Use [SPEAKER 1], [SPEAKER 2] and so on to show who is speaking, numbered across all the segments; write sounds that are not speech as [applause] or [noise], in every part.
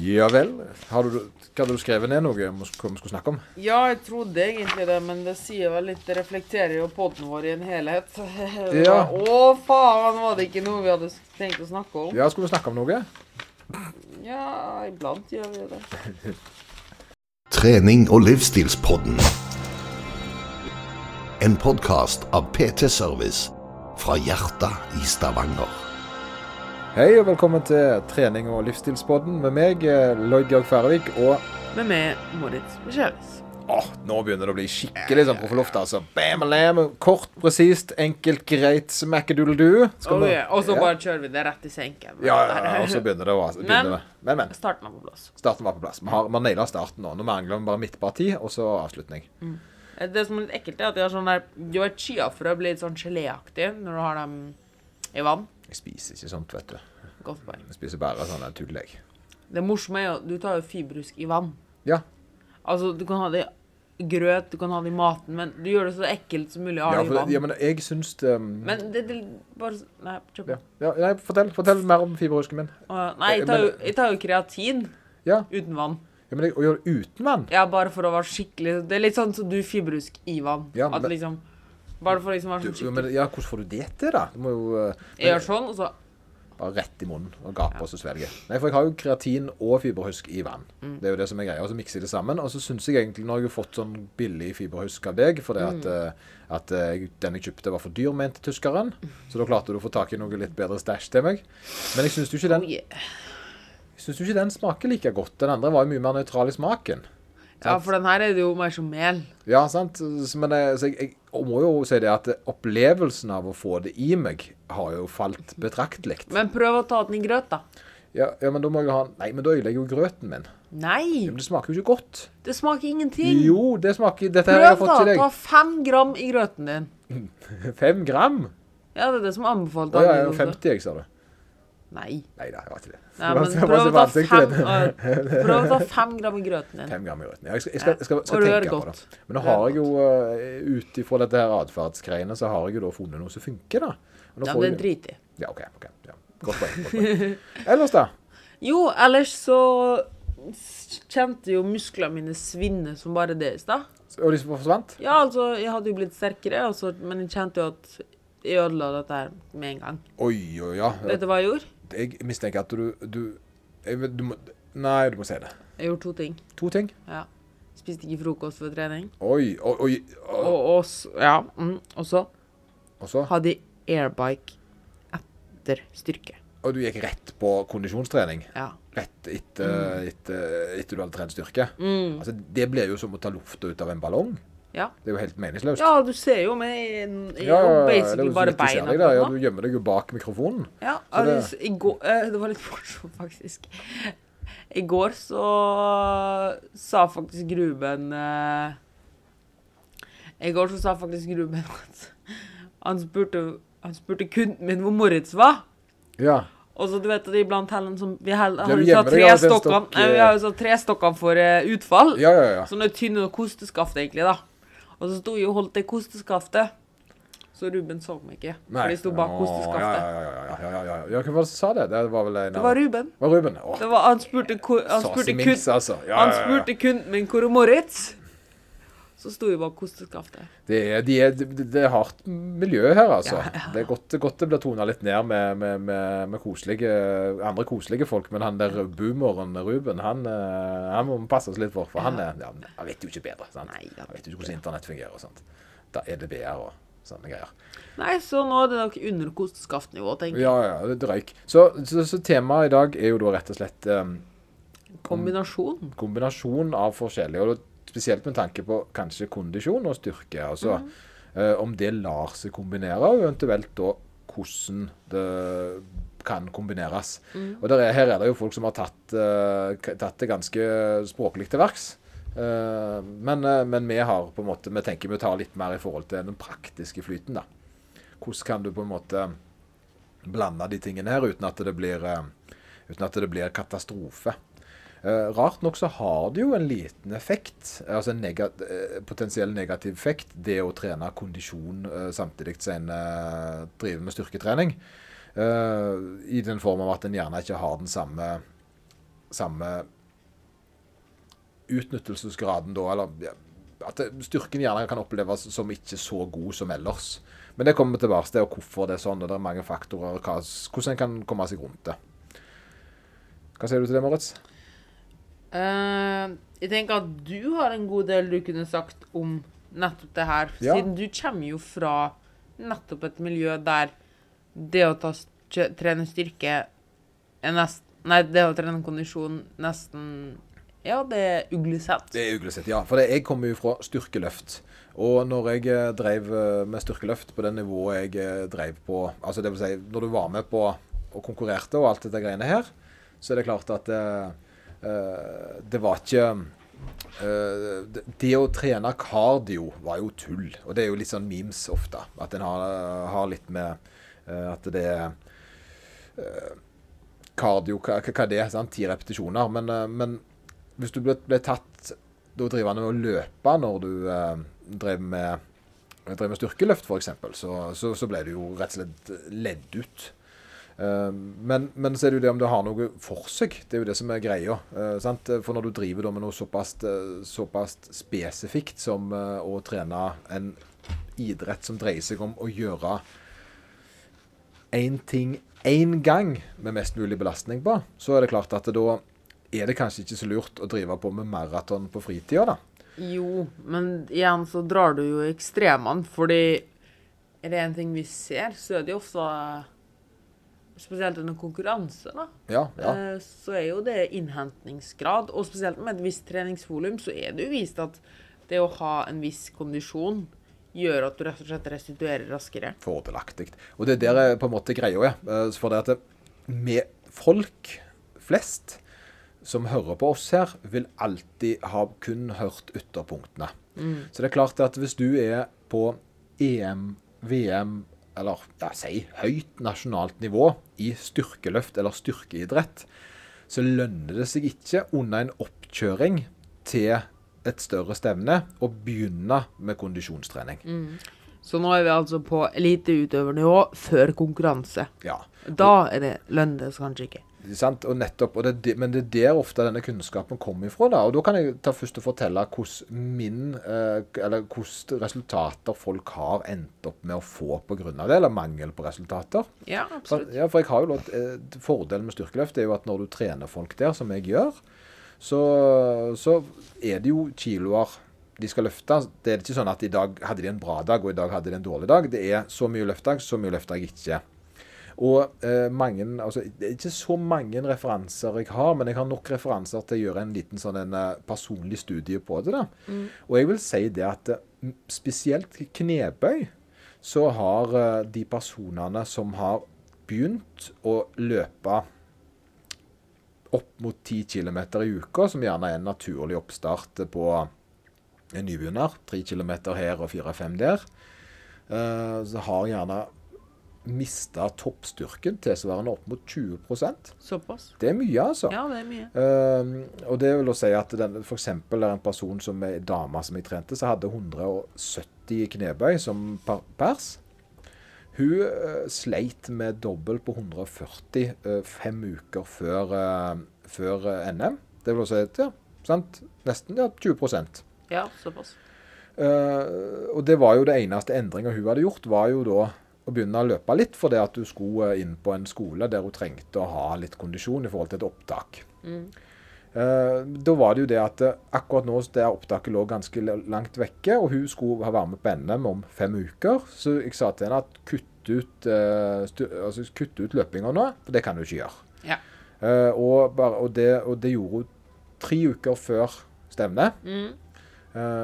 [SPEAKER 1] Ja vel. Har du, hadde du skrevet ned noe om hva vi skulle snakke om?
[SPEAKER 2] Ja, jeg trodde egentlig det, men det sier vel litt Det reflekterer jo podden vår i en helhet. [laughs]
[SPEAKER 1] Ja.
[SPEAKER 2] Å, faen, var det ikke noe vi hadde tenkt å snakke om?
[SPEAKER 1] Ja, skulle vi snakke om noe?
[SPEAKER 2] Ja, iblant gjør vi det. [laughs]
[SPEAKER 3] Trening og livsstilspodden. En podkast av PT Service fra hjertet i Stavanger.
[SPEAKER 1] Hei og velkommen til trening- og livsstilspodden med meg, eh, Lloyd Georg Færøvik, og
[SPEAKER 2] Med meg, Moritz Michelis.
[SPEAKER 1] Åh, nå begynner det å bli skikkelig sånn proffeloft, altså. Bam, lam, kort, presist, enkelt, greit, smackadoodle-doo.
[SPEAKER 2] Oh, yeah. Og så
[SPEAKER 1] Ja.
[SPEAKER 2] bare kjører vi det rett i senken.
[SPEAKER 1] Ja, ja, ja, og så begynner det å altså, begynner
[SPEAKER 2] Men-
[SPEAKER 1] det. Men, men.
[SPEAKER 2] Starten var på plass.
[SPEAKER 1] Starten var på plass. Vi har, har naila starten nå. Nå mangler vi bare midtparti, og så avslutning.
[SPEAKER 2] Det som er litt ekkelt, er at de har sånn der Du vet, chiafrø blir litt sånn geléaktig når du har dem i vann.
[SPEAKER 1] Jeg spiser ikke sånt, vet du.
[SPEAKER 2] Godt poeng.
[SPEAKER 1] Jeg spiser bare sånne tullegg.
[SPEAKER 2] Det morsomme er jo du tar jo fibrusk i vann.
[SPEAKER 1] Ja.
[SPEAKER 2] Altså, du kan ha det i grøt, du kan ha det i maten, men du gjør det så ekkelt som mulig
[SPEAKER 1] Ja,
[SPEAKER 2] det i
[SPEAKER 1] for,
[SPEAKER 2] vann.
[SPEAKER 1] ja, men jeg syns det um,
[SPEAKER 2] Men det, det bare Nei, kjøp.
[SPEAKER 1] ja. Ja, nei, fortell, fortell mer om fiberhusken min.
[SPEAKER 2] Uh, Nei, jeg tar, jo, jeg tar jo kreatin
[SPEAKER 1] Ja,
[SPEAKER 2] uten vann.
[SPEAKER 1] ja men jeg, å gjøre det uten vann
[SPEAKER 2] Ja, bare for å være skikkelig Det er litt sånn som du fiberhusk i vann.
[SPEAKER 1] Ja,
[SPEAKER 2] At
[SPEAKER 1] men-
[SPEAKER 2] liksom Bare for å liksom være
[SPEAKER 1] du,
[SPEAKER 2] sånn skikkelig
[SPEAKER 1] men, ja, Hvordan får du det til, da? Du må jo uh,
[SPEAKER 2] Jeg gjør sånn, og så
[SPEAKER 1] bare rett i munnen og gape og så svelge. Nei, for jeg har jo kreatin og fiberhusk i vann.
[SPEAKER 2] Mm.
[SPEAKER 1] Det er jo det som er greia. Og så mikser jeg det sammen. Og så syns jeg egentlig Nå har jeg jo fått sånn billig fiberhusk av deg fordi at,
[SPEAKER 2] Mm.
[SPEAKER 1] at, at uh, den jeg kjøpte, var for dyr, mente tyskeren. Så da klarte du å få tak i noe litt bedre stæsj til meg. Men jeg syns jo ikke den
[SPEAKER 2] oh, yeah.
[SPEAKER 1] Synes jo ikke den smaker like godt. Den andre var jo mye mer nøytral i smaken.
[SPEAKER 2] Ja, for den her er det jo mer som mel.
[SPEAKER 1] Ja, sant? Men jeg, så jeg, jeg må jo si det at opplevelsen av å få det i meg har jo falt betraktelig.
[SPEAKER 2] Men prøv å ta den i grøt, da.
[SPEAKER 1] Ja, ja, men da må jeg ha Nei, men da ødelegger jo grøten min.
[SPEAKER 2] Nei!
[SPEAKER 1] Ja, men det smaker jo ikke godt.
[SPEAKER 2] Det smaker ingenting.
[SPEAKER 1] Jo, det smaker Dette Prøv, har jeg
[SPEAKER 2] Prøv,
[SPEAKER 1] fått
[SPEAKER 2] da.
[SPEAKER 1] til
[SPEAKER 2] Ta fem gram i grøten din. [laughs]
[SPEAKER 1] Fem gram?
[SPEAKER 2] Ja, det er det som anbefalt.
[SPEAKER 1] Å ja,
[SPEAKER 2] daglig
[SPEAKER 1] ja, 50, jeg, sa du.
[SPEAKER 2] Nei.
[SPEAKER 1] Nei da, jeg var ikke det.
[SPEAKER 2] Nei, [laughs] men prøv å, ta fem, prøv å ta fem gram i grøten din.
[SPEAKER 1] Fem gram i grøten. Ja, jeg skal, jeg skal, jeg skal, skal tenke på det. Men nå har jeg jo, uh, ut ifra dette her atferdsgreiene, så har jeg jo da funnet noe som funker, da.
[SPEAKER 2] Ja, det
[SPEAKER 1] jeg-
[SPEAKER 2] driter i.
[SPEAKER 1] Ja, OK. ok. Ja. Godt poeng. Godt poeng. [laughs] Ellers, da?
[SPEAKER 2] Jo, ellers så kjente jo musklene mine svinne som bare det i stad.
[SPEAKER 1] Og de forsvant?
[SPEAKER 2] Ja, altså, jeg hadde jo blitt sterkere, altså, men jeg kjente jo at jeg ødela dette her med en gang.
[SPEAKER 1] Oi, oi, ja.
[SPEAKER 2] Vet du hva jeg gjorde?
[SPEAKER 1] Jeg mistenker at du, du, jeg, du må, Nei, du må si det.
[SPEAKER 2] Jeg gjorde to ting.
[SPEAKER 1] To ting.
[SPEAKER 2] Ja. Spiste ikke frokost før trening.
[SPEAKER 1] Oi, oi, oi.
[SPEAKER 2] Og, og, ja, mm, og så hadde jeg airbike etter styrke.
[SPEAKER 1] Og du gikk rett på kondisjonstrening?
[SPEAKER 2] Ja.
[SPEAKER 1] Rett etter, etter, etter du hadde trent styrke?
[SPEAKER 2] Mm.
[SPEAKER 1] Altså, det blir jo som å ta lufta ut av en ballong.
[SPEAKER 2] Ja.
[SPEAKER 1] Det er jo helt meningsløst.
[SPEAKER 2] ja, du ser jo med Jeg
[SPEAKER 1] Ja,
[SPEAKER 2] har
[SPEAKER 1] det er
[SPEAKER 2] basically bare beina
[SPEAKER 1] deg. Ja, du gjemmer deg jo bak mikrofonen.
[SPEAKER 2] Ja,
[SPEAKER 1] det-
[SPEAKER 2] i går, eh, det var litt morsomt, faktisk. I går så sa faktisk Ruben uh, I går så sa faktisk Ruben [laughs] at han spurte, han spurte kunden min hvor Moritz var.
[SPEAKER 1] Ja.
[SPEAKER 2] Og så du vet at iblant heller som Vi hel- har jo tre stokkene
[SPEAKER 1] stokk,
[SPEAKER 2] Nei, Vi har jo så tre stokkene for uh, utfall.
[SPEAKER 1] Ja, ja, ja.
[SPEAKER 2] Sånne tynne kosteskaft, egentlig, da. Og så sto jeg og holdt det kosteskaftet. Så Ruben så meg ikke, for de sto bak kosteskaftet.
[SPEAKER 1] Ja, ja, ja, ja, ja, ja, hvem var det som sa det? Det var vel en
[SPEAKER 2] Det var Ruben.
[SPEAKER 1] Var Ruben? Åh,
[SPEAKER 2] Det var, han spurte, han spurte,
[SPEAKER 1] Minks,
[SPEAKER 2] kun,
[SPEAKER 1] altså. Ja,
[SPEAKER 2] han spurte kunden min hvor er Moritz. Så sto jo bare kosteskaftet.
[SPEAKER 1] Det er, de er, det, er hardt miljø her, altså.
[SPEAKER 2] Ja, ja, ja.
[SPEAKER 1] Det er godt, godt det blir tona litt ned med, med, med, med koselige, andre koselige folk, men han der boomeren Ruben, han, eh, han må vi passe oss litt for. For han, er, ja, han vet jo ikke bedre. sant?
[SPEAKER 2] Nei,
[SPEAKER 1] Han vet jo ikke hvordan internett fungerer og sånt. Da er det BR og sånne greier.
[SPEAKER 2] Nei, så nå er det nok under kosteskaftnivå, tenker jeg.
[SPEAKER 1] Ja, ja, det røyk. Så, så, så temaet i dag er jo da rett og slett um,
[SPEAKER 2] Kombinasjon.
[SPEAKER 1] kombinasjon av forskjellige, og da spesielt med tanke på kanskje kondisjon og styrke. Altså eh, om det lar seg kombinere, og eventuelt da hvordan det kan kombineres. Og der er, her er det jo folk som har tatt, eh, tatt det ganske språklig til verks. Eh, men, eh, men vi har på en måte, vi tenker vi tar litt mer i forhold til den praktiske flyten. da. Hvordan kan du på en måte blande de tingene her uten at det blir, eh, uten at det blir katastrofe. Eh, rart nok så har det jo en liten effekt, altså en nega eh, potensiell negativ effekt, det å trene kondisjon uh, samtidig som en uh, driver med styrketrening. I den form av at en gjerne ikke har den samme samme utnyttelsesgraden da, eller ja, at styrken gjerne kan oppleves som ikke så god som ellers. Men det kommer vi tilbake til, og hvorfor det er sånn. og Det er mange faktorer, hva, hvordan en kan komme seg rundt det. Hva sier du til det, Moritz?
[SPEAKER 2] Eh, jeg tenker at du har en god del du kunne sagt om nettopp det her.
[SPEAKER 1] Ja.
[SPEAKER 2] Siden du kommer jo fra nettopp et miljø der det å ta, trene styrke er nest, Nei, det å trene kondisjon nesten Ja, det er uglesett.
[SPEAKER 1] Det er uglesett, ja. For jeg kommer jo fra styrkeløft. Og når jeg eh, drev eh, med styrkeløft på det nivået jeg drev på Altså det vil si, når du var med på og konkurrerte og alt dette greiene her, så er det klart at eh, det var ikke eh, det, å trene kardio var jo tull. Og det er jo litt sånn memes ofte. At en har, har litt med eh, at det er eh, Kardio, hva, hva er det? Sant? Ti repetisjoner. Men, eh, men hvis du ble, ble tatt da drivende med å løpe når du eh, drev med drev med styrkeløft, f.eks., så, så, så ble du jo rett og slett ledd ut. Eh, men, men så er det jo det om det har noe for seg. Det er jo det som er greia. eh, sant? For når du driver med noe såpass, eh, såpass spesifikt som å trene en idrett som dreier seg om å gjøre én ting én gang med mest mulig belastning på, så er det klart at da er det kanskje ikke så lurt å drive på med maraton på fritida, da.
[SPEAKER 2] Jo, men igjen så drar du jo ekstremene, fordi er det en ting vi ser, så er det jo ofte Spesielt under konkurranse, da.
[SPEAKER 1] Ja, ja.
[SPEAKER 2] eh, Så er jo det innhentningsgrad, og spesielt med et visst treningsvolum, så er det jo vist at det å ha en viss kondisjon gjør at du rett og slett restituerer raskere.
[SPEAKER 1] Fordelaktig. Og det er der er på en måte greia er. Eh, For det at med folk flest som hører på oss her, vil alltid ha kun hørt ytterpunktene. Så det er klart at hvis du er på EM, VM eller ja, si høyt nasjonalt nivå i styrkeløft eller styrkeidrett, så lønner det seg ikke under en oppkjøring til et større stevne å begynne med kondisjonstrening.
[SPEAKER 2] Så nå er vi altså på eliteutøvernivå før konkurranse.
[SPEAKER 1] Ja.
[SPEAKER 2] Da er det lønnes kanskje ikke.
[SPEAKER 1] Sant? Og nettopp, og det, men det er der ofte denne kunnskapen kommer ifra. Da. Og da kan jeg ta først og fortelle hvordan min, eh, resultater folk har endt opp med å få pga. det, eller mangel på resultater.
[SPEAKER 2] Ja,
[SPEAKER 1] For,
[SPEAKER 2] absolutt.
[SPEAKER 1] ja, for jeg har jo lov, eh, Fordelen med styrkeløft er jo at når du trener folk der, som jeg gjør, så, så er det jo kiloer de skal løfte. Det er ikke sånn at i dag hadde de en bra dag, og i dag hadde de en dårlig dag. Det er så mye løfta så mye løfta jeg ikke. Og eh, mange, altså, Det er ikke så mange referanser jeg har, men jeg har nok referanser til å gjøre en liten sånn en, eh, personlig studie på det. da. Og jeg vil si det at eh, spesielt knebøy, så har eh, de personene som har begynt å løpe opp mot 10 km i uka, som gjerne er en naturlig oppstart på en nybegynner, Tre kilometer her og 4-5 der, Uh, så har gjerne mista toppstyrken tilsvarende opp mot 20%
[SPEAKER 2] Såpass.
[SPEAKER 1] Det er mye, altså.
[SPEAKER 2] Ja, det er mye.
[SPEAKER 1] Uh, og det vil å si at den, for eksempel en person som er dame som jeg trente, som hadde 170 knebøy som pers. Hun uh, sleit med dobbel på 140 uh, fem uker før, før NM. Det vil å si at ja, sant? nesten ja, 20
[SPEAKER 2] Ja, såpass.
[SPEAKER 1] Uh, og det var jo det eneste endringa hun hadde gjort, var jo da å begynne å løpe litt, fordi at hun skulle eh, inn på en skole der hun trengte å ha litt kondisjon i forhold til et opptak. Eh, da var det jo det at akkurat nå der opptaket lå ganske langt vekke, og hun skulle ha være med på NM om fem uker. Så jeg sa til henne at kutt ut, uh, altså, kutt ut løpinga nå, for det kan du ikke gjøre.
[SPEAKER 2] Ja.
[SPEAKER 1] Og, bare, og, det, og det gjorde hun tre uker før stevnet. eh,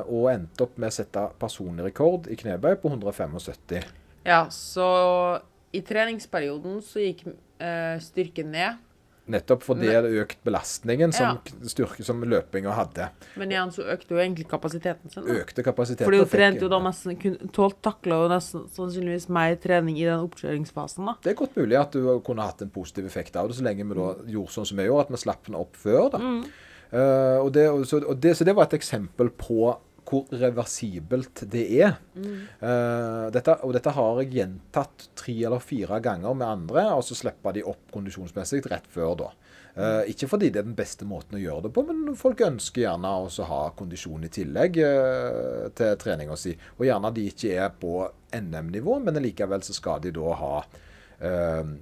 [SPEAKER 1] og endte opp med å sette personlig rekord i knebøy på 175.
[SPEAKER 2] Ja, så i treningsperioden så gikk eh, styrken ned.
[SPEAKER 1] Nettopp fordi det økt belastningen som,
[SPEAKER 2] Ja.
[SPEAKER 1] styrke, som løpinga hadde.
[SPEAKER 2] Men igjen så økte jo egentlig kapasiteten sin. da.
[SPEAKER 1] Økte kapasiteten.
[SPEAKER 2] Fordi hun trente jo da nesten kun, tålt takla jo nesten sannsynligvis mer trening i den oppkjøringsfasen, da.
[SPEAKER 1] Det er godt mulig at du kunne hatt en positiv effekt av det, så lenge vi da gjorde sånn som vi gjorde, at vi slapp den opp før. da. Eh, og det, og så, og det, så det var et eksempel på hvor reversibelt det er. Eh, dette, og dette har jeg gjentatt tre eller fire ganger med andre, og så slipper de opp kondisjonsmessig rett før da. Uh, ikke fordi det er den beste måten å gjøre det på, men folk ønsker gjerne å ha kondisjon i tillegg uh, til treninga si. Og gjerne de ikke er på NM-nivå, men likevel så skal de da ha, uh,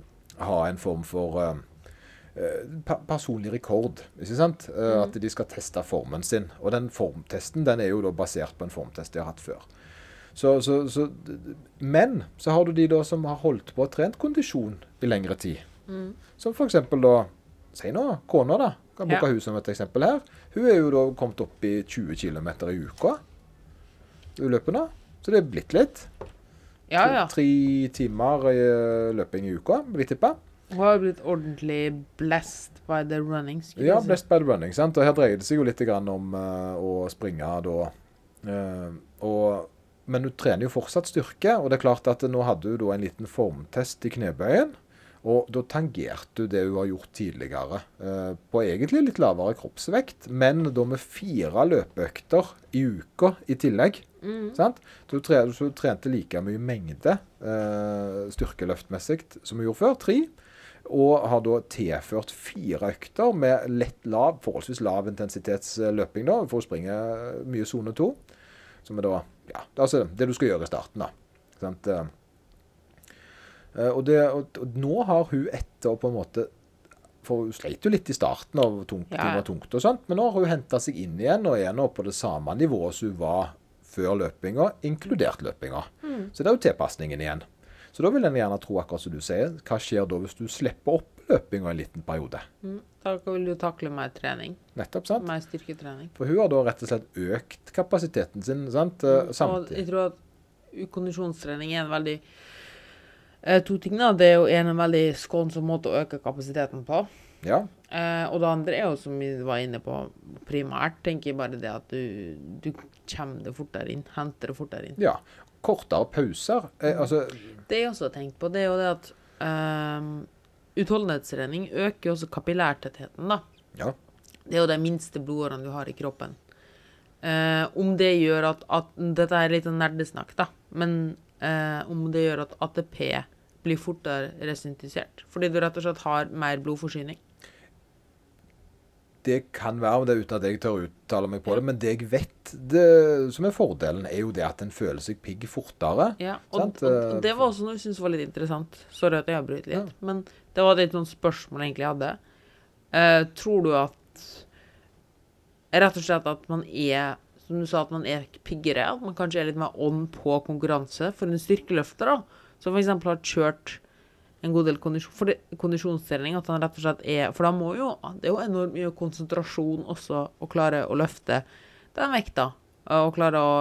[SPEAKER 1] ha en form for personlig rekord. ikke sant? Mm. At de skal teste formen sin. Og den formtesten den er jo da basert på en formtest de har hatt før. Så, så, så, men så har du de da som har holdt på og trent kondisjon i lengre tid. Som f.eks. da Si nå, kona, da. Kan bruke
[SPEAKER 2] Ja.
[SPEAKER 1] hun som et eksempel her. Hun er jo da kommet opp i 20 km i uka. Uløpene. Så det er blitt litt.
[SPEAKER 2] Ja, ja.
[SPEAKER 1] Tre timer i eh, løping i uka, vil jeg tippe.
[SPEAKER 2] Hun har blitt ordentlig blessed by the running. skulle
[SPEAKER 1] Ja,
[SPEAKER 2] si.
[SPEAKER 1] Blessed by the running. sant? Og her dreier det seg jo litt grann om uh, å springe da. Uh, og, men du trener jo fortsatt styrke, og det er klart at nå hadde du da en liten formtest i knebøyen. Og da tangerte du det du har gjort tidligere, eh, på egentlig litt lavere kroppsvekt, men da med fire løpeøkter i uka i tillegg. Sant? Så du, tre, trente like mye mengde eh, styrkeløftmessig som du gjorde før, tre. Og har da tilført fire økter med lett lav, forholdsvis lav intensitetsløping da, for å springe mye sone to. Som er da ja, det altså det du skal gjøre i starten. da. Sant? Eh, eh, Og, det, og, og nå har hun etter på en måte For hun sleit jo litt i starten av tungt,
[SPEAKER 2] Ja.
[SPEAKER 1] det var tungt og sånt, men nå har hun henta seg inn igjen og er nå på det samme nivået som hun var før løpinga, inkludert løpinga. Så det er jo tilpasningen igjen. Så da vil en gjerne tro, akkurat som du sier, hva skjer da hvis du slipper opp løpinga en liten periode?
[SPEAKER 2] Mm. Da vil du takle mer trening.
[SPEAKER 1] Nettopp, sant?
[SPEAKER 2] Mer styrketrening.
[SPEAKER 1] For hun har da rett og slett økt kapasiteten sin sant? samtidig.
[SPEAKER 2] Og jeg tror at kondisjonstrening er en veldig eh, To ting, da. Det er jo en, en veldig skånsom måte å øke kapasiteten på.
[SPEAKER 1] Ja,
[SPEAKER 2] Eh, og det andre er jo, som vi var inne på primært, tenker jeg bare det at du, du kommer det fortere inn. Henter det fortere inn.
[SPEAKER 1] ja. Kortere pauser. Eh, altså,
[SPEAKER 2] Det jeg også har tenkt på, det er jo det at um, utholdenhetstrening øker jo også kapillærtettheten, da.
[SPEAKER 1] ja.
[SPEAKER 2] Det er jo de minste blodårene du har i kroppen. Uh, om det gjør at, at Dette er litt nerdesnakk, da. Men uh, om det gjør at ATP blir fortere resyntisert. Fordi du rett og slett har mer blodforsyning.
[SPEAKER 1] Det kan være, det uten at jeg tør uttale meg på det, men det jeg vet det, som er fordelen, er jo det at en føler seg pigg fortere.
[SPEAKER 2] Ja, og, og, og det var også noe jeg syntes var litt interessant. Sorry at jeg avbryter litt. Men det var litt noen spørsmål jeg egentlig hadde. Uh, tror du at Rett og slett at man er Som du sa, at man er piggere? At man kanskje er litt mer on på konkurranse? For en styrkeløfter, da, som f.eks. har kjørt en god del kondisjon, for det, kondisjonstrening, at han rett og slett er For da må jo Det er jo enormt mye konsentrasjon også å klare å løfte den vekta. Og klare å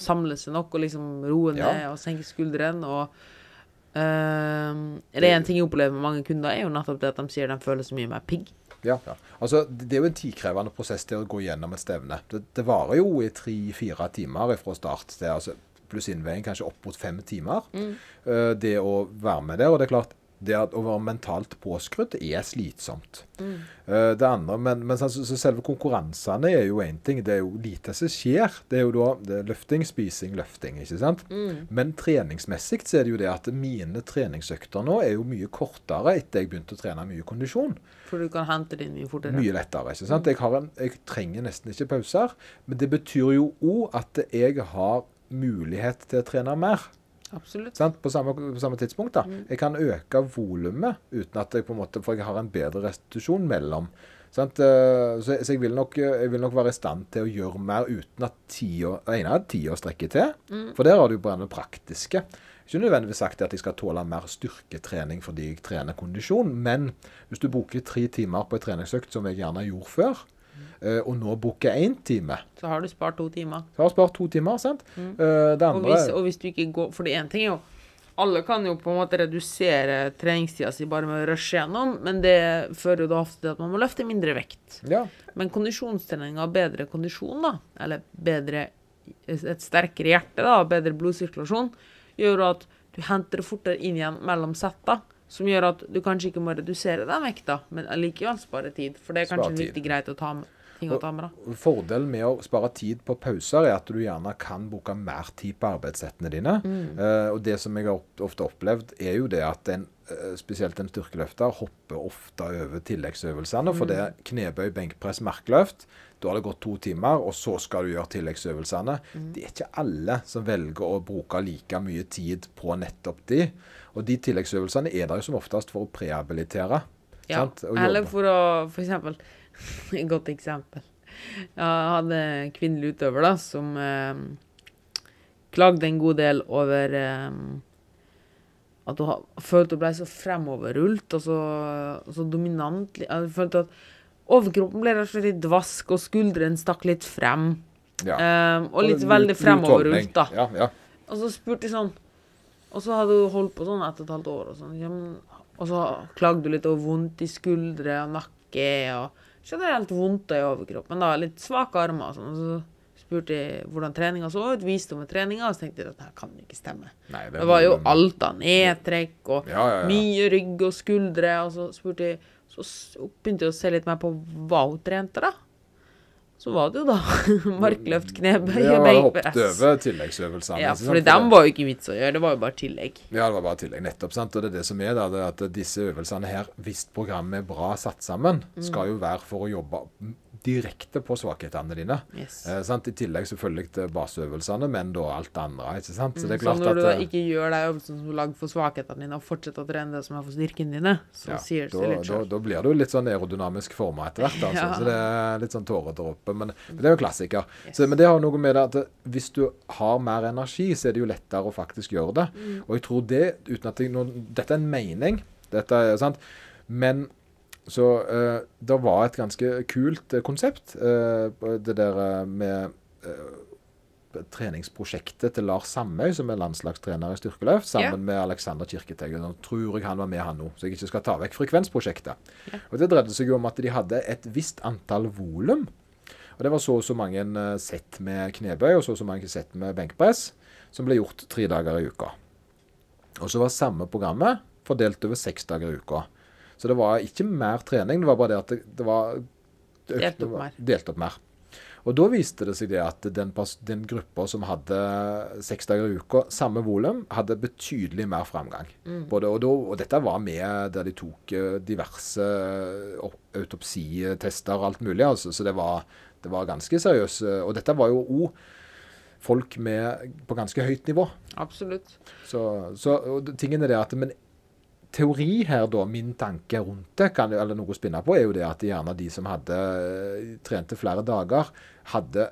[SPEAKER 2] samle seg nok og liksom roe ned
[SPEAKER 1] Ja.
[SPEAKER 2] og senke skuldrene. Og ehm, det er en ting jeg opplever med mange kunder, er jo nettopp det at de sier de føler så mye mer pigg.
[SPEAKER 1] Ja, ja. Altså, det er jo en tidkrevende prosess til å gå gjennom et stevne. Det, det varer jo i tre-fire timer fra start til altså, pluss innveiing kanskje opp mot fem timer. Eh, det å være med der. Og det er klart, det at å være mentalt påskrudd er slitsomt. Eh, det andre, Men, men så, så selve konkurransene er jo én ting. Det er jo lite som skjer. Det er jo da det er løfting, spising, løfting. ikke sant? Men treningsmessig så er det jo det at mine treningsøkter nå er jo mye kortere etter jeg begynte å trene mye kondisjon.
[SPEAKER 2] For du kan hente det inn mye fortere.
[SPEAKER 1] Mye lettere. ikke sant? Jeg, har en, jeg trenger nesten ikke pauser. Men det betyr jo òg at jeg har mulighet til å trene mer.
[SPEAKER 2] Absolutt.
[SPEAKER 1] Sant? På, samme, på samme tidspunkt. da. Jeg kan øke volumet uten at jeg på en måte, for jeg har en bedre restitusjon mellom. Sant? Eh, Så, så jeg, vil nok, jeg vil nok være i stand til å gjøre mer uten at tida, ene tida strekker til. For der har du bare det praktiske. Ikke nødvendigvis sagt at jeg skal tåle mer styrketrening fordi jeg trener kondisjon, men hvis du bruker tre timer på en treningsøkt, som jeg gjerne gjorde før, eh, og nå bruker én time
[SPEAKER 2] Så har du spart to timer.
[SPEAKER 1] Så har du spart to timer, sant? Eh, Det
[SPEAKER 2] Og hvis, og hvis du ikke går For det én ting er jo Alle kan jo på en måte redusere treningstida si bare med å rushe gjennom, men det fører jo da ofte til at man må løfte mindre vekt.
[SPEAKER 1] Ja.
[SPEAKER 2] Men kondisjonstrening av bedre kondisjon, da, eller bedre et sterkere hjerte, da, bedre blodsirkulasjon, gjør at du henter det fortere inn igjen mellom setta. Som gjør at du kanskje ikke må redusere den vekta, men allikevel spare tid. For det er kanskje viktig greit å ta med, ting damer, da.
[SPEAKER 1] Fordelen med å spare tid på pauser er at du gjerne kan bruke mer tid på arbeidssettene dine. Eh, og det som jeg har ofte opplevd, er jo det at en eh, spesielt en styrkeløfter hopper ofte over tilleggsøvelsene. For det er knebøy, benkpress, markløft. Da har det gått to timer, og så skal du gjøre tilleggsøvelsene. Det er ikke alle som velger å bruke like mye tid på nettopp de. Og de tilleggsøvelsene er der jo som oftest for å prehabilitere.
[SPEAKER 2] Ja? Eller for å eksempel [laughs] Et godt eksempel. Jeg hadde en kvinnelig utøver da, som eh, klagde en god del over eh, at hun følte hun ble så fremoverrullet og så, så dominant. Jeg følte at overkroppen ble rett og slett litt dvask, og skuldrene stakk litt frem.
[SPEAKER 1] Ja.
[SPEAKER 2] Eh, og litt veldig
[SPEAKER 1] fremoverrullet,
[SPEAKER 2] da.
[SPEAKER 1] Ja, ja.
[SPEAKER 2] Og så spurte jeg sånn Og så hadde hun holdt på sånn ett og et halvt år, og sånn. Og så klagde hun litt over vondt i skuldre og nakke og generelt vondt i overkroppen. da, Litt svake armer og sånn. Så spurte jeg hvordan treninga så ut, viste om treninga, og så tenkte jeg at dette kan ikke stemme.
[SPEAKER 1] Nei,
[SPEAKER 2] Det var jo alt av nedtrekk og
[SPEAKER 1] Ja, ja, ja.
[SPEAKER 2] mye rygg og skuldre, og så spurte jeg Så begynte jeg å se litt mer på hva hun trente, da. Så var det jo da [laughs] markløft, knebøy og
[SPEAKER 1] jeg Det
[SPEAKER 2] benkpress.
[SPEAKER 1] over tilleggsøvelsene.
[SPEAKER 2] Ja, for dem var jo ikke vits å gjøre, det var jo bare tillegg.
[SPEAKER 1] Ja, det var bare tillegg. Nettopp. sant? Og det er det som er da, det at disse øvelsene her, hvis programmet er bra satt sammen,
[SPEAKER 2] Mm.
[SPEAKER 1] skal jo være for å jobbe direkte på svakhetene dine.
[SPEAKER 2] Yes.
[SPEAKER 1] Eh, sant? I tillegg selvfølgelig til baseøvelsene, men da alt det andre. ikke sant? Så det er
[SPEAKER 2] Så når du
[SPEAKER 1] at eh,
[SPEAKER 2] ikke gjør de øvelsene som er lagd for svakhetene dine, og fortsetter å trene det som er for styrkene dine, så
[SPEAKER 1] ja,
[SPEAKER 2] sier det
[SPEAKER 1] da,
[SPEAKER 2] seg litt sjøl.
[SPEAKER 1] da blir du litt sånn aerodynamisk forma etter hvert. altså. [laughs]
[SPEAKER 2] Ja.
[SPEAKER 1] Så det er litt sånn tåredråpe. Men, men det er jo klassiker. Så, men det har noe med det at hvis du har mer energi, så er det jo lettere å faktisk gjøre det.
[SPEAKER 2] Mm.
[SPEAKER 1] Og jeg tror det, uten at jeg, nå, Dette er en mening, dette er sant, men så eh, det var et ganske kult eh, konsept, eh, det der eh, med eh, treningsprosjektet til Lars Sandmøy, som er landslagstrener i styrkeløft, sammen med Alexander Kirketeg. Nå tror jeg han var med, han nå, så jeg ikke skal ta vekk frekvensprosjektet. Og Det dreide seg jo om at de hadde et visst antall volum. Og Det var så og så mange sett med knebøy og så og så mange sett med benkpress som ble gjort tre dager i uka. Og så var samme programmet fordelt over seks dager i uka. Så det var ikke mer trening, det var bare det at det, det var det
[SPEAKER 2] Delt opp mer.
[SPEAKER 1] Delt opp mer. Og da viste det seg det at den, den gruppa som hadde seks dager i uka, samme volum, hadde betydelig mer framgang.
[SPEAKER 2] Mm.
[SPEAKER 1] Både, og, da, og dette var med der de tok eh, diverse eh, au- autopsitester og alt mulig, altså. Så det var, det var ganske seriøst. Og dette var jo òg folk med, på ganske høyt nivå.
[SPEAKER 2] Absolutt.
[SPEAKER 1] Så, så tingen er det at Men teori her, da, min tanke rundt det, kan, eller noe å spinne på, er jo det at gjerne de som hadde eh, trente flere dager, hadde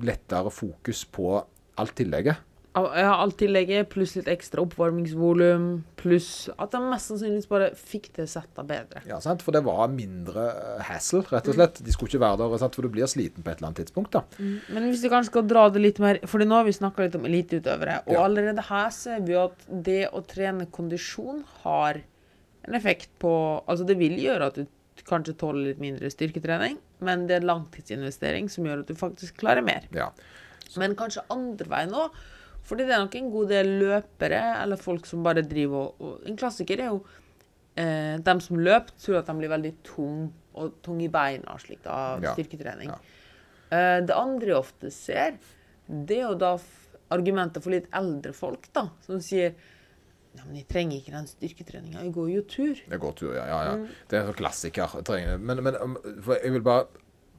[SPEAKER 1] lettere fokus på alt tillegget.
[SPEAKER 2] Al- har alt tillegget, pluss litt ekstra oppvarmingsvolum, pluss at jeg mest sannsynligvis bare fikk det setta bedre.
[SPEAKER 1] Ja, sant? For det var mindre eh, hassle, rett og slett. De skulle ikke være der, sant? for du blir sliten på et eller annet tidspunkt. da.
[SPEAKER 2] Men hvis vi kanskje skal dra det litt mer For nå har vi snakka litt om eliteutøvere, og
[SPEAKER 1] Ja.
[SPEAKER 2] allerede her ser vi at det å trene kondisjon har en effekt på Altså, det vil gjøre at du kanskje tåler litt mindre styrketrening, men det er langtidsinvestering som gjør at du faktisk klarer mer.
[SPEAKER 1] Ja.
[SPEAKER 2] Men kanskje andre veien òg. Fordi det er nok en god del løpere eller folk som bare driver og, og En klassiker er jo eh, dem som løper, tror at de blir veldig tung og tung i beina slik av
[SPEAKER 1] Ja.
[SPEAKER 2] styrketrening.
[SPEAKER 1] Ja.
[SPEAKER 2] Eh, det andre jeg ofte ser, det er jo da argumenter for litt eldre folk, da, som sier ja, men jeg trenger ikke den styrketreninga, jeg går jo tur.
[SPEAKER 1] Jeg går tur, ja. ja, ja.
[SPEAKER 2] Mm.
[SPEAKER 1] Det er en sånn klassiker. Men, men um, jeg vil bare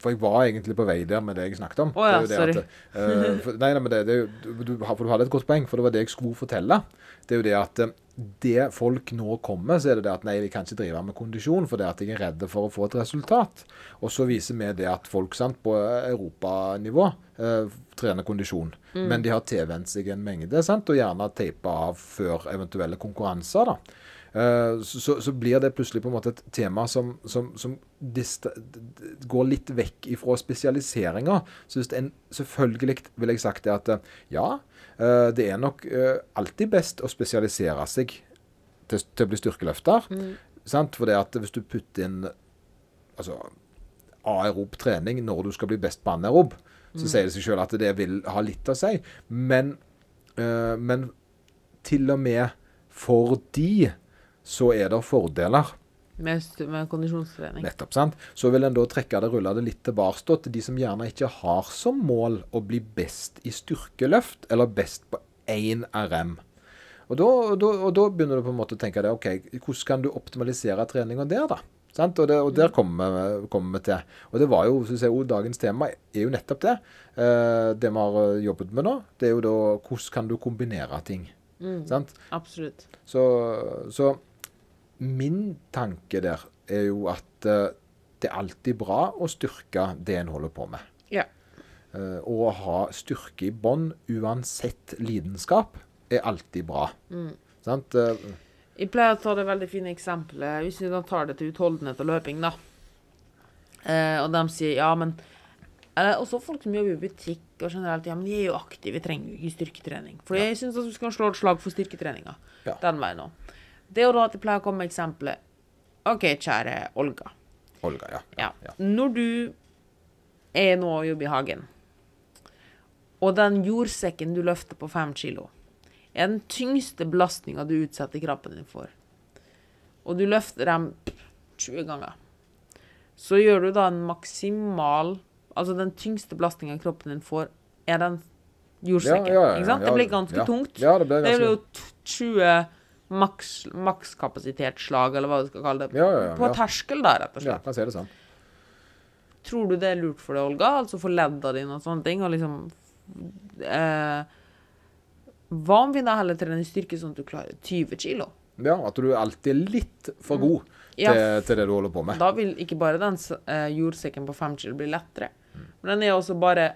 [SPEAKER 1] For jeg var egentlig på vei der med det jeg snakket om.
[SPEAKER 2] Å ja,
[SPEAKER 1] Det At, eh, for, nei, nei, men det, det du, for du hadde et godt poeng, for det var det jeg skulle fortelle. Det er jo det at eh, det folk nå kommer, så er det det at nei, vi kan ikke drive med kondisjon, for det at jeg er redd for å få et resultat. Og så viser vi det at folk sant, på europanivå eh, trener kondisjon. Men de har tilvent seg en mengde, sant, og gjerne teipa av før eventuelle konkurranser. da. Eh, så, så, blir det plutselig på en måte et tema som, som, som går litt vekk ifra spesialiseringa. Så hvis en, selvfølgelig vil jeg sagt det at eh, ja, eh, det er nok alltid best å spesialisere seg til, til å bli styrkeløfter. Sant? For det at hvis du putter inn altså, aerob trening når du skal bli best på anerob, så sier det seg sjøl at det vil ha litt å si. Men, men til og med for de så er det fordeler.
[SPEAKER 2] Med, med kondisjonstrening.
[SPEAKER 1] Nettopp, sant? Så vil en da trekke det, rulle det litt tilbake til de som gjerne ikke har som mål å bli best i styrkeløft, eller best på én RM. Og da, og, da, og da begynner du på en måte å tenke det, OK, hvordan kan du optimalisere treninga der, da? Sant? Og, det, og der kommer vi, kommer vi til. Og det var jo, synes jeg, dagens tema er jo nettopp det. Eh, det vi har eh, jobbet med nå, det er jo da hvordan kan du kombinere ting. Sant?
[SPEAKER 2] Absolutt.
[SPEAKER 1] Så, så min tanke der er jo at eh, det er alltid bra å styrke det en holder på med.
[SPEAKER 2] Ja.
[SPEAKER 1] Eh, og å ha styrke i bånd uansett lidenskap er alltid bra. Sant? Eh,
[SPEAKER 2] Jeg pleier å ta det veldig fine eksempelet, hvis vi da tar det til utholdenhet og løping, da. Eh, og de sier ja, men Eller også folk som jobber i butikk og generelt, ja, men de er jo aktive, vi trenger jo ikke styrketrening. For jeg syns at vi skal slå et slag for styrketreninga.
[SPEAKER 1] Ja.
[SPEAKER 2] Den veien òg. Det er jo da at jeg pleier å komme med eksempelet OK, kjære Olga.
[SPEAKER 1] Olga, ja.
[SPEAKER 2] Ja.
[SPEAKER 1] ja.
[SPEAKER 2] Når du er nå og jobber i hagen, og den jordsekken du løfter på fem kilo, er den tyngste belastninga du utsetter kroppen din for, og du løfter dem 20 ganger, så gjør du da en maksimal Altså den tyngste belastninga kroppen din får, er den jordsekken.
[SPEAKER 1] Ja,
[SPEAKER 2] ikke sant? det blir ganske tungt.
[SPEAKER 1] Det blir
[SPEAKER 2] jo 20 maks, makskapasitetsslag, eller hva du skal kalle det.
[SPEAKER 1] Ja, ja, ja,
[SPEAKER 2] På
[SPEAKER 1] ja.
[SPEAKER 2] terskel, da, rett og
[SPEAKER 1] Ja,
[SPEAKER 2] slett.
[SPEAKER 1] kan si det sånn.
[SPEAKER 2] Tror du det er lurt for deg, Olga? Altså for ledda dine og sånne ting? Og liksom eh, Hva om vi da heller trener styrke sånn at du klarer 20 kilo?
[SPEAKER 1] Ja, at du alltid er litt for god
[SPEAKER 2] Mm. Ja.
[SPEAKER 1] til, til det du holder på med.
[SPEAKER 2] Da vil ikke bare den eh, jordsekken på 5 kilo bli lettere,
[SPEAKER 1] Mm.
[SPEAKER 2] men den er også bare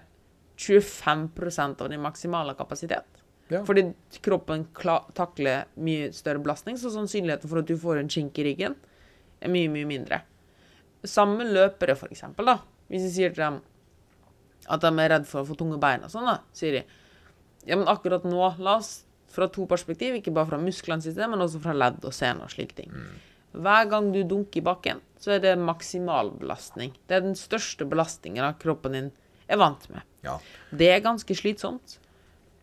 [SPEAKER 2] 25% av din maksimale kapasitet.
[SPEAKER 1] Ja.
[SPEAKER 2] Fordi kroppen takler mye større belastning, så sannsynligheten for at du får en kink i ryggen, er mye, mye mindre. Samme løpere, for eksempel, da. Hvis jeg sier til dem at de er redd for å få tunge bein og sånn, da, sier de ja, men akkurat nå, la oss fra to perspektiv, ikke bare fra musklene sine, men også fra ledd og sener og slike ting. Hver gang du dunker i bakken, så er det maksimal belastning. Det er den største belastningen kroppen din er vant med.
[SPEAKER 1] Ja.
[SPEAKER 2] Det er ganske slitsomt.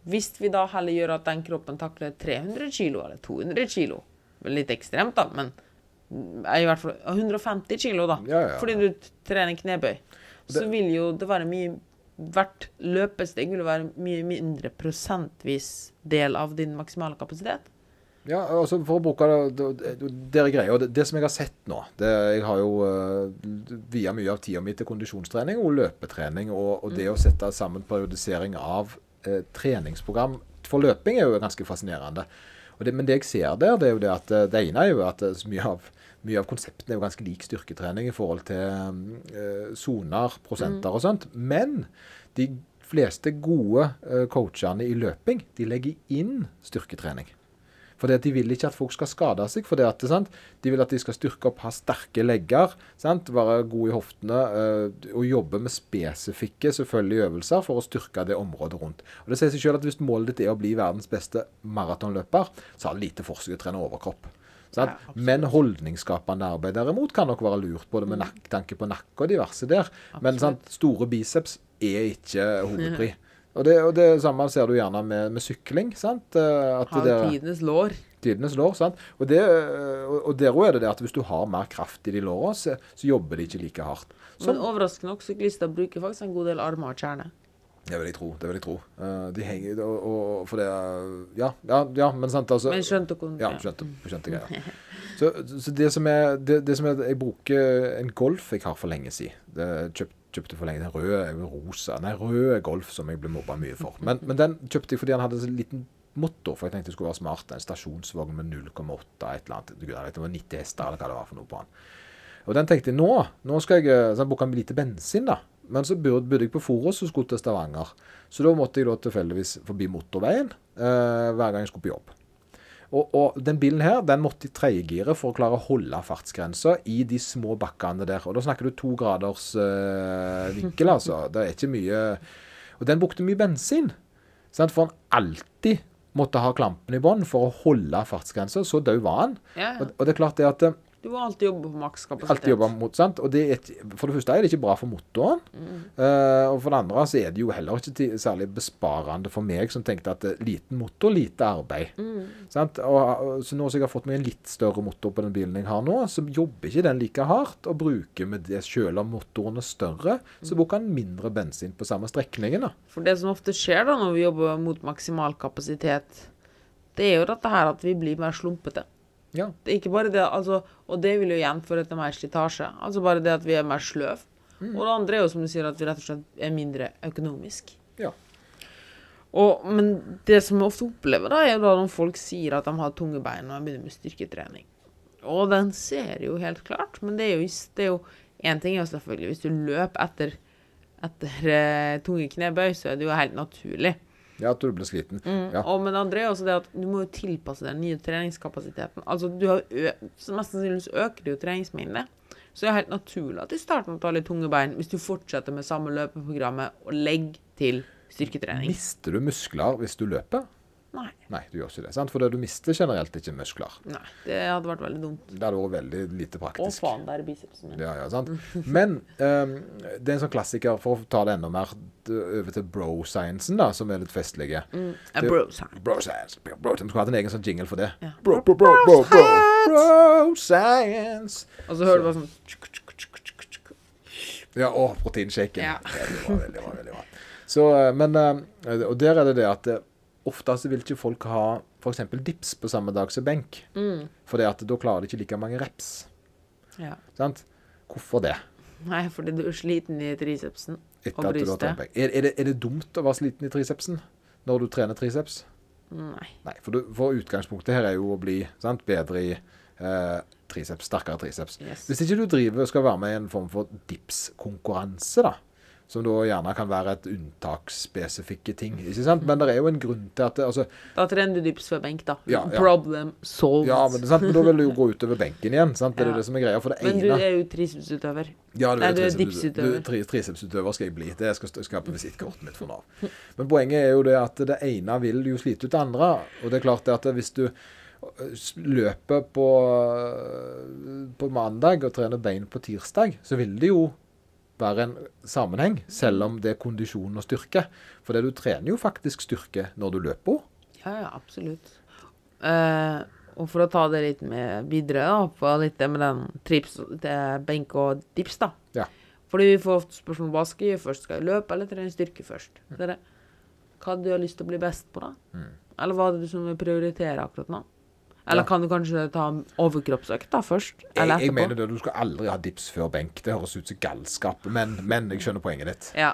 [SPEAKER 2] Hvis vi da heller gjør at den kroppen takler 300 kilo eller 200 kilo, vel litt ekstremt da, men i hvert fall 150 kilo da,
[SPEAKER 1] Ja, ja,
[SPEAKER 2] fordi du trener knebøy, så vil jo det være mye, hvert løpesteg vil være mye mindre prosentvis del av din maksimale kapasitet.
[SPEAKER 1] Ja, altså for å bruke det, det, det, er greia. Det, det som jeg har sett nå det, Jeg har jo uh, via mye av tida mi til kondisjonstrening og løpetrening. Og, og det å sette sammen periodisering av eh, treningsprogram for løping er jo ganske fascinerende. Det, men det jeg ser der, det er jo det at eh, det ene er jo at eh, mye av, mye av konseptene er jo ganske lik styrketrening i forhold til eh, soner, prosenter og sånt. Men de fleste gode eh, coachene i løping, de legger inn styrketrening. Fordi at De vil ikke at folk skal skade seg. fordi at, sant? De vil at de skal styrke opp, ha sterke legger, sant? være gode i hoftene øh, og jobbe med spesifikke selvfølgelig øvelser for å styrke det området rundt. Og Det sier seg selv at Hvis målet ditt er å bli verdens beste maratonløper, så har det lite for seg å trene overkropp.
[SPEAKER 2] Ja.
[SPEAKER 1] Men holdningsskapende arbeid derimot kan nok være lurt, både med nak tanke på nakke og diverse der. Men store biceps er ikke hovedpri. Og det, og det samme ser du gjerne med, med sykling. sant? Eh, At
[SPEAKER 2] Har
[SPEAKER 1] det
[SPEAKER 2] tidenes lår.
[SPEAKER 1] tidenes lår. sant? Og, det, og, der også er det det at hvis du har mer kraft i de låra, så, så jobber de ikke like hardt. Så,
[SPEAKER 2] Men overraskende nok, syklister bruker faktisk en god del armer og kjerne.
[SPEAKER 1] det vil jeg tro. det vil jeg tro. Eh, de henger og, og for det Ja, ja, ja men sant, altså
[SPEAKER 2] Men skjønte hun
[SPEAKER 1] Ja, skjønte, skjønte greier. [laughs] Så, så det som er det, det som er Jeg bruker en Golf jeg har for lenge siden. Det kjøpt, kjøpte for lenge Den røde rosa. Nei, rød er Golf, som jeg ble mobba mye for. Men, men den kjøpte jeg fordi han hadde en liten motor, for jeg tenkte det skulle være smart. En stasjonsvogn med 0,8 et eller annet. Det var 90 hester, eller hva det var for noe på den. Og den tenkte jeg nå nå skal jeg eh, sånn, bruke lite bensin, da. Men så bodde jeg på Forus og skulle til Stavanger. Så da måtte jeg da tilfeldigvis forbi motorveien eh, hver gang jeg skulle på jobb. Og, og den bilen her, den måtte i tredjegiret for å klare å holde fartsgrensa i de små bakkene der. Og da snakker du to graders øh, vinkel, altså. Det er ikke mye Og den brukte mye bensin. Sant? For han alltid måtte ha klampen i bånn for å holde fartsgrensa. Så død var han.
[SPEAKER 2] Ja, ja.
[SPEAKER 1] Og, og det er klart det at eh,
[SPEAKER 2] Du må alltid jobbe på makskapasitet.
[SPEAKER 1] Alltid jobbe mot, sant? Og det et- for det første er det ikke bra for motoren. Eh, og for det andre så er det jo heller ikke til, særlig besparende for meg som tenkte at uh, liten motor, lite arbeid. Sant? Og, og, så nå som jeg har fått meg en litt større motor på den bilen jeg har nå, så jobber ikke den like hardt og bruker med det selv om motoren er større, så bruker den mindre bensin på samme strekningen. da.
[SPEAKER 2] For det som ofte skjer da når vi jobber mot maksimal kapasitet, det er jo dette her at vi blir mer slumpete.
[SPEAKER 1] Ja.
[SPEAKER 2] Det er ikke bare det, altså, og det vil jo igjen føre til mer slitasje. Altså bare det at vi er mer sløv.
[SPEAKER 1] Mm.
[SPEAKER 2] Og det andre er jo som du sier, at vi rett og slett er mindre økonomisk.
[SPEAKER 1] Ja.
[SPEAKER 2] Og, men det som jeg ofte opplever, da, er jo da når folk sier at de har tunge bein og begynner med styrketrening. Og den ser jo helt klart, men det er jo, det er jo En ting er jo selvfølgelig hvis du løper etter, etter uh, tunge knebøy, så er det jo helt naturlig.
[SPEAKER 1] Ja, at du ble sliten. Ja.
[SPEAKER 2] Og men det andre er også det at du må jo tilpasse den nye treningskapasiteten. Altså, du har så Mest sannsynlig øker det jo treningsmengde. Så det er helt naturlig at i starten tar litt tunge bein hvis du fortsetter med samme løpeprogrammet og legger til styrketrening.
[SPEAKER 1] Mister du muskler hvis du løper?
[SPEAKER 2] Nei.
[SPEAKER 1] Nei, du gjør ikke det. sant? For det du mister generelt ikke muskler.
[SPEAKER 2] Nei. Det hadde vært veldig dumt.
[SPEAKER 1] Det hadde vært veldig lite praktisk.
[SPEAKER 2] Å, faen, der er bicepsen min.
[SPEAKER 1] Ja, ja, sant? Men um, det er en sånn klassiker, for å ta det enda mer over til bro-sciencen, da, som er litt festlige.
[SPEAKER 2] Mm. bro sign.
[SPEAKER 1] Bro science. Bro, bro, skulle hatt en egen sånn jingle for det.
[SPEAKER 2] Ja.
[SPEAKER 1] Bro, bro, bro, bro, bro, bro science.
[SPEAKER 2] Og så hører du bare sånn tsk, tsk.
[SPEAKER 1] Ja, og proteinshaken.
[SPEAKER 2] Ja.
[SPEAKER 1] Veldig bra, veldig bra. veldig bra. Så, eh, men, eh, og der er det det at eh, ofte så vil ikke folk ha f.eks. dips på samme dag som benk.
[SPEAKER 2] Mm.
[SPEAKER 1] For da klarer de ikke like mange reps.
[SPEAKER 2] Ja.
[SPEAKER 1] Sant? Hvorfor det?
[SPEAKER 2] Nei, fordi du er sliten i tricepsen
[SPEAKER 1] Etter
[SPEAKER 2] og brystet.
[SPEAKER 1] Er, er, det, er det dumt å være sliten i tricepsen når du trener triceps?
[SPEAKER 2] Nei.
[SPEAKER 1] Nei, for, du, for utgangspunktet her er jo å bli sant, bedre i eh, triceps, sterkere triceps.
[SPEAKER 2] Yes.
[SPEAKER 1] Hvis ikke du driver og skal være med i en form for dips-konkurranse, da, som da gjerne kan være et unntaksspesifikke ting, ikke sant? Men det er jo en grunn til at det, altså,
[SPEAKER 2] Da trener du dips før benk, da.
[SPEAKER 1] Ja, ja.
[SPEAKER 2] Problem solved.
[SPEAKER 1] ja, men, men da vil du jo gå utover benken igjen, sant? Det er
[SPEAKER 2] Ja.
[SPEAKER 1] det som er greia. For det
[SPEAKER 2] Men du er jo tricepsutøver.
[SPEAKER 1] Ja, du er,
[SPEAKER 2] du er dipsutøver.
[SPEAKER 1] Du, tri- tricepsutøver skal jeg bli. Det skal skal på visittkortet mitt for Nav. Men poenget er jo det at det ene vil jo slite ut det andre. Og det er klart det at hvis du løper på, på mandag og trener bein på tirsdag, så vil det jo være en sammenheng, selv om det er kondisjon og styrke. For det du trener jo faktisk styrke når du løper.
[SPEAKER 2] Ja, ja, absolutt. Uh, og for å ta det litt med videre, da, på litt det med den trips, det benk og dips, da.
[SPEAKER 1] Ja.
[SPEAKER 2] Fordi vi får ofte spørsmål hva skal jeg gjøre først. Skal jeg løpe eller trene styrke først?
[SPEAKER 1] Mm.
[SPEAKER 2] Det er det. Hva du har lyst til å bli best på, da? Eller hva er det du som vil prioritere akkurat nå? Eller
[SPEAKER 1] Ja.
[SPEAKER 2] kan du kanskje ta overkroppsøkt da først? Eller
[SPEAKER 1] jeg
[SPEAKER 2] jeg
[SPEAKER 1] mener det, du skal aldri ha dips før benk. Det høres ut som galskap. Men, men jeg skjønner poenget ditt.
[SPEAKER 2] Ja.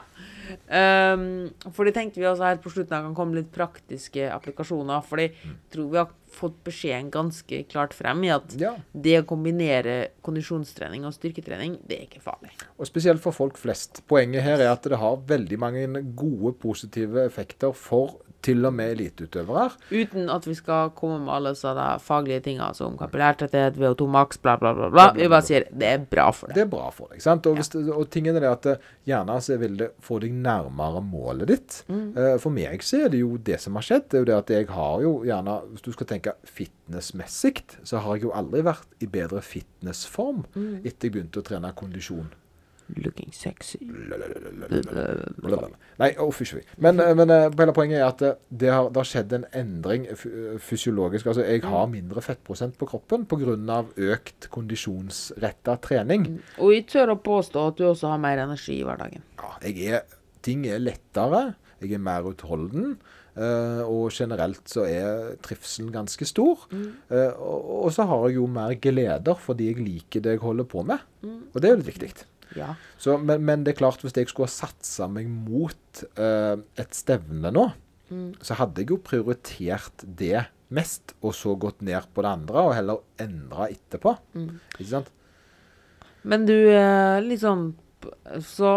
[SPEAKER 2] Um, det tenkte vi også helt på slutten at kan komme litt praktiske applikasjoner. For jeg tror vi har fått beskjeden ganske klart frem i at
[SPEAKER 1] Ja.
[SPEAKER 2] det å kombinere kondisjonstrening og styrketrening, det er ikke farlig.
[SPEAKER 1] Og spesielt for folk flest. Poenget her er at det har veldig mange gode, positive effekter for til og med eliteutøvere.
[SPEAKER 2] Uten at vi skal komme med alle sånne faglige ting som kapillærtetthet, VO2 maks, bla, bla, bla. bla. Vi bare sier det er bra for
[SPEAKER 1] deg.
[SPEAKER 2] det.
[SPEAKER 1] er bra for deg. sant? Og, hvis det, og tingen er det at hjernen gjerne så vil det få deg nærmere målet ditt. Mm. For meg så er det jo det som har skjedd. Det er jo det at jeg har jo gjerne Hvis du skal tenke fitnessmessig, så har jeg jo aldri vært i bedre fitnessform etter jeg begynte å trene kondisjon.
[SPEAKER 2] Looking sexy.
[SPEAKER 1] Nei, å, fysj. Men, eh, men eh, hele poenget er at eh, det har, det har skjedd en endring fysiologisk. Altså, jeg har mindre fettprosent på kroppen pga. økt kondisjonsretta trening.
[SPEAKER 2] Og jeg tør å påstå at du også har mer energi i hverdagen.
[SPEAKER 1] Ja, er, ting er lettere, jeg er mer utholden. Uh, og generelt så er trivselen ganske stor. Eh, og, og så har jeg jo mer gleder fordi jeg liker det jeg holder på med. Og det er jo litt viktig.
[SPEAKER 2] Ja.
[SPEAKER 1] Så, men, men det er klart, hvis jeg skulle ha satsa meg mot uh, et stevne nå, så hadde jeg jo prioritert det mest, og så gått ned på det andre, og heller endra etterpå. Ikke sant?
[SPEAKER 2] Men du, liksom sånn Så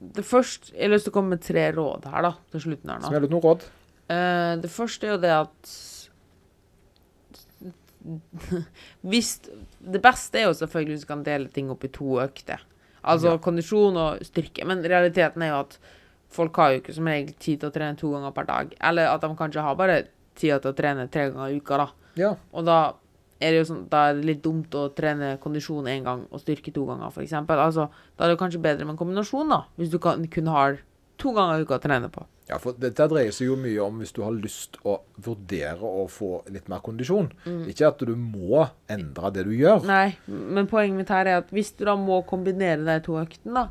[SPEAKER 2] det første Jeg har lyst til å komme med tre råd her, da, til slutten her nå.
[SPEAKER 1] Smell ut noen råd.
[SPEAKER 2] Uh, det første er jo det at [laughs] Hvis Det beste er jo selvfølgelig hvis du kan dele ting opp i to økter. Altså
[SPEAKER 1] Ja.
[SPEAKER 2] kondisjon og styrke. Men realiteten er jo at folk har jo ikke som regel tid til å trene to ganger per dag. Eller at de kanskje har bare tid til å trene tre ganger i uka, da.
[SPEAKER 1] Ja.
[SPEAKER 2] Og da er det jo sånn, da er det litt dumt å trene kondisjon én gang og styrke to ganger, f.eks. Altså, da er det kanskje bedre med en kombinasjon, da. Hvis du kan, kun har to ganger i uka å trene på.
[SPEAKER 1] Ja, for dette dreier seg jo mye om hvis du har lyst å vurdere å få litt mer kondisjon. Ikke at du må endre det du gjør.
[SPEAKER 2] Nei, men poenget mitt her er at hvis du da må kombinere de to øktene,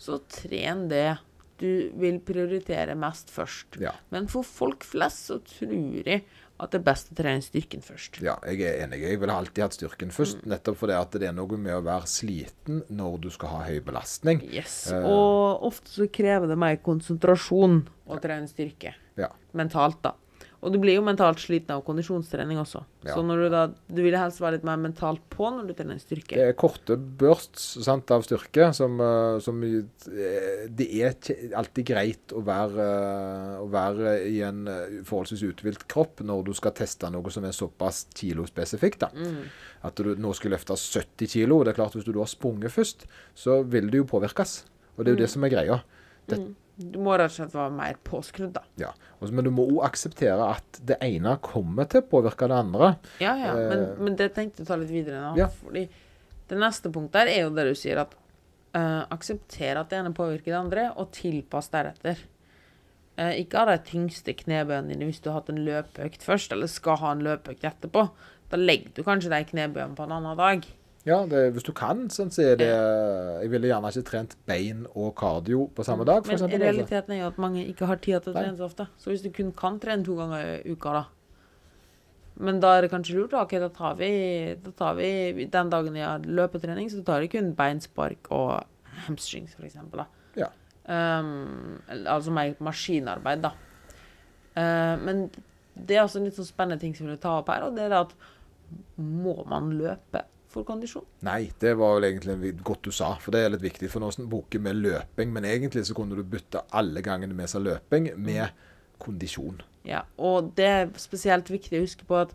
[SPEAKER 2] så tren det du vil prioritere mest først.
[SPEAKER 1] Ja.
[SPEAKER 2] Men for folk flest så tror jeg at det er best å trene styrken først.
[SPEAKER 1] Ja, jeg er enig. Jeg ville alltid hatt styrken først,
[SPEAKER 2] Mm.
[SPEAKER 1] nettopp fordi at det er noe med å være sliten når du skal ha høy belastning.
[SPEAKER 2] Yes.
[SPEAKER 1] uh,
[SPEAKER 2] Og ofte så krever det mer konsentrasjon å trene styrke.
[SPEAKER 1] Ja.
[SPEAKER 2] Mentalt, da. Og du blir jo mentalt sliten av kondisjonstrening også.
[SPEAKER 1] Ja.
[SPEAKER 2] Så du da Du vil helst være litt mer mentalt på når du trener styrke.
[SPEAKER 1] Det er korte bursts sant, av styrke som, eh, som eh, Det er alltid greit å være, eh, å være i en forholdsvis uthvilt kropp når du skal teste noe som er såpass kilospesifikt. da.
[SPEAKER 2] Mm.
[SPEAKER 1] At du nå skal løfte 70 kilo. Det er klart Hvis du har sprunget først, så vil det jo påvirkes. Og det er jo det som er greia. Det,
[SPEAKER 2] Du må rett og slett være mer påskrudd, da.
[SPEAKER 1] ja. Men du må òg akseptere at det ene kommer til å påvirke det andre.
[SPEAKER 2] Ja, ja. Men,
[SPEAKER 1] Eh.
[SPEAKER 2] men det tenkte jeg å ta litt videre nå.
[SPEAKER 1] Ja.
[SPEAKER 2] Fordi det neste punktet her er jo det du sier at uh, akseptere at det ene påvirker det andre, og tilpass deretter. Uh, ikke ha de tyngste knebøyene dine hvis du har hatt en løpeøkt først, eller skal ha en løpeøkt etterpå. Da legger du kanskje de knebøyene på en annen dag.
[SPEAKER 1] Ja, det, hvis du kan, sånn, så er det Jeg ville gjerne ikke trent bein og kardio på samme dag, for
[SPEAKER 2] Men
[SPEAKER 1] altså.
[SPEAKER 2] realiteten er jo at mange ikke har tid til å trene så ofte. Så hvis du kun kan trene to ganger i uka, da Men da er det kanskje lurt, da. Ok, da tar vi, da tar vi Den dagen jeg har løpetrening, så tar jeg kun beinspark og hamstrings, for eksempel, da.
[SPEAKER 1] Ja.
[SPEAKER 2] Um, altså mer maskinarbeid, da. Uh, men det er også en litt sånn spennende ting som jeg vil ta opp her, og det er at må man løpe for kondisjon?
[SPEAKER 1] Nei, det var vel egentlig godt du sa, for det er litt viktig. For nå boker vi løping, men egentlig så kunne du bytte alle gangene vi sa løping, med kondisjon.
[SPEAKER 2] Ja, og det er spesielt viktig å huske på at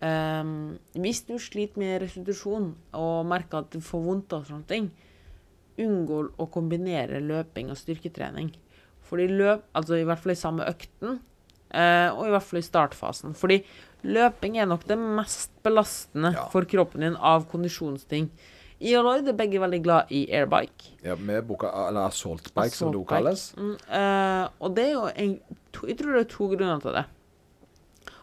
[SPEAKER 2] um, hvis du sliter med restitusjon og merker at du får vondt og sånne ting, unngå å kombinere løping og styrketrening. Fordi løp, altså i hvert fall i samme økten, og i hvert fall i startfasen. Fordi løping er nok det mest belastende
[SPEAKER 1] Ja.
[SPEAKER 2] for kroppen din av kondisjonsting. I og Lloyd er begge veldig glad i airbike.
[SPEAKER 1] Ja, med boka, eller assault bike, som det også kalles.
[SPEAKER 2] Mm, uh, og det er jo en, to, Jeg tror det er to grunner til det.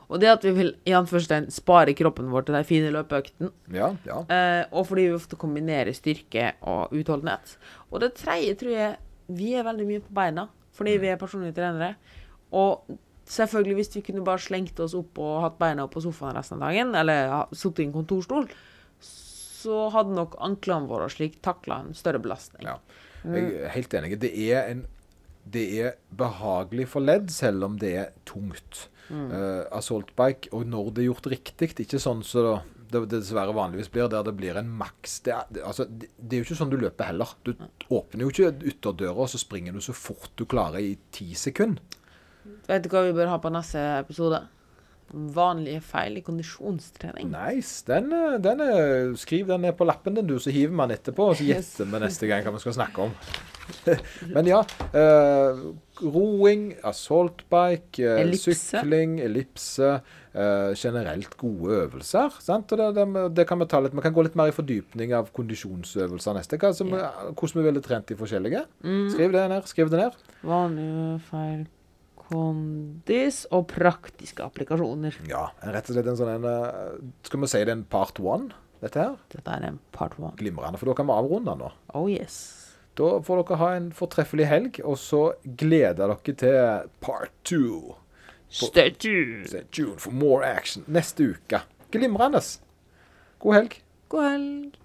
[SPEAKER 2] Og det at vi vil i anførselstegn spare kroppen vår til de fine løpeøktene.
[SPEAKER 1] Ja, ja.
[SPEAKER 2] Uh, og fordi vi ofte kombinerer styrke og utholdenhet. Og det tredje tror jeg vi er veldig mye på beina, fordi vi er personlige trenere. Og selvfølgelig, hvis vi kunne bare slengt oss opp og hatt beina opp på sofaen resten av dagen, eller sittet i en kontorstol, så hadde nok anklene våre slik takla en større belastning.
[SPEAKER 1] ja. Jeg er helt enig. Det er, en, det er behagelig for ledd, selv om det er tungt. Eh, assault bike, og når det er gjort riktig, ikke sånn så det, det dessverre vanligvis blir, der det blir en maks det, er- altså, det, det er jo ikke sånn du løper heller. Du åpner jo ikke ytterdøra, og så springer du så fort du klarer i ti sekunder.
[SPEAKER 2] Vet du hva vi bør ha på neste episode? Vanlige feil i kondisjonstrening.
[SPEAKER 1] Nice. Den, eh, den er, skriv den ned på lappen din, du, så hiver man etterpå, og så gjetter vi neste gang hva vi skal snakke om. [laughs] Men ja. eh, roing, assault bike, eh,
[SPEAKER 2] Ellipse.
[SPEAKER 1] sykling, ellipse. eh, generelt gode øvelser. Sant? Og det, det, det kan Vi ta litt, vi kan gå litt mer i fordypning av kondisjonsøvelser neste. Hva yeah. Hvordan vi ville trent de forskjellige. Skriv det ned. Skriv det ned.
[SPEAKER 2] Vanlige feil kondis og praktiske applikasjoner.
[SPEAKER 1] Ja, rett og slett en sånn en eh, Skal vi si det er en part one, dette her?
[SPEAKER 2] Dette er en part one.
[SPEAKER 1] Glimrende, for da kan vi avrunde nå.
[SPEAKER 2] Oh yes.
[SPEAKER 1] Da får dere ha en fortreffelig helg, og så gleder dere til part two.
[SPEAKER 2] Stay tuned.
[SPEAKER 1] Stay tuned for more action neste uke. Glimrende. God helg.
[SPEAKER 2] God helg.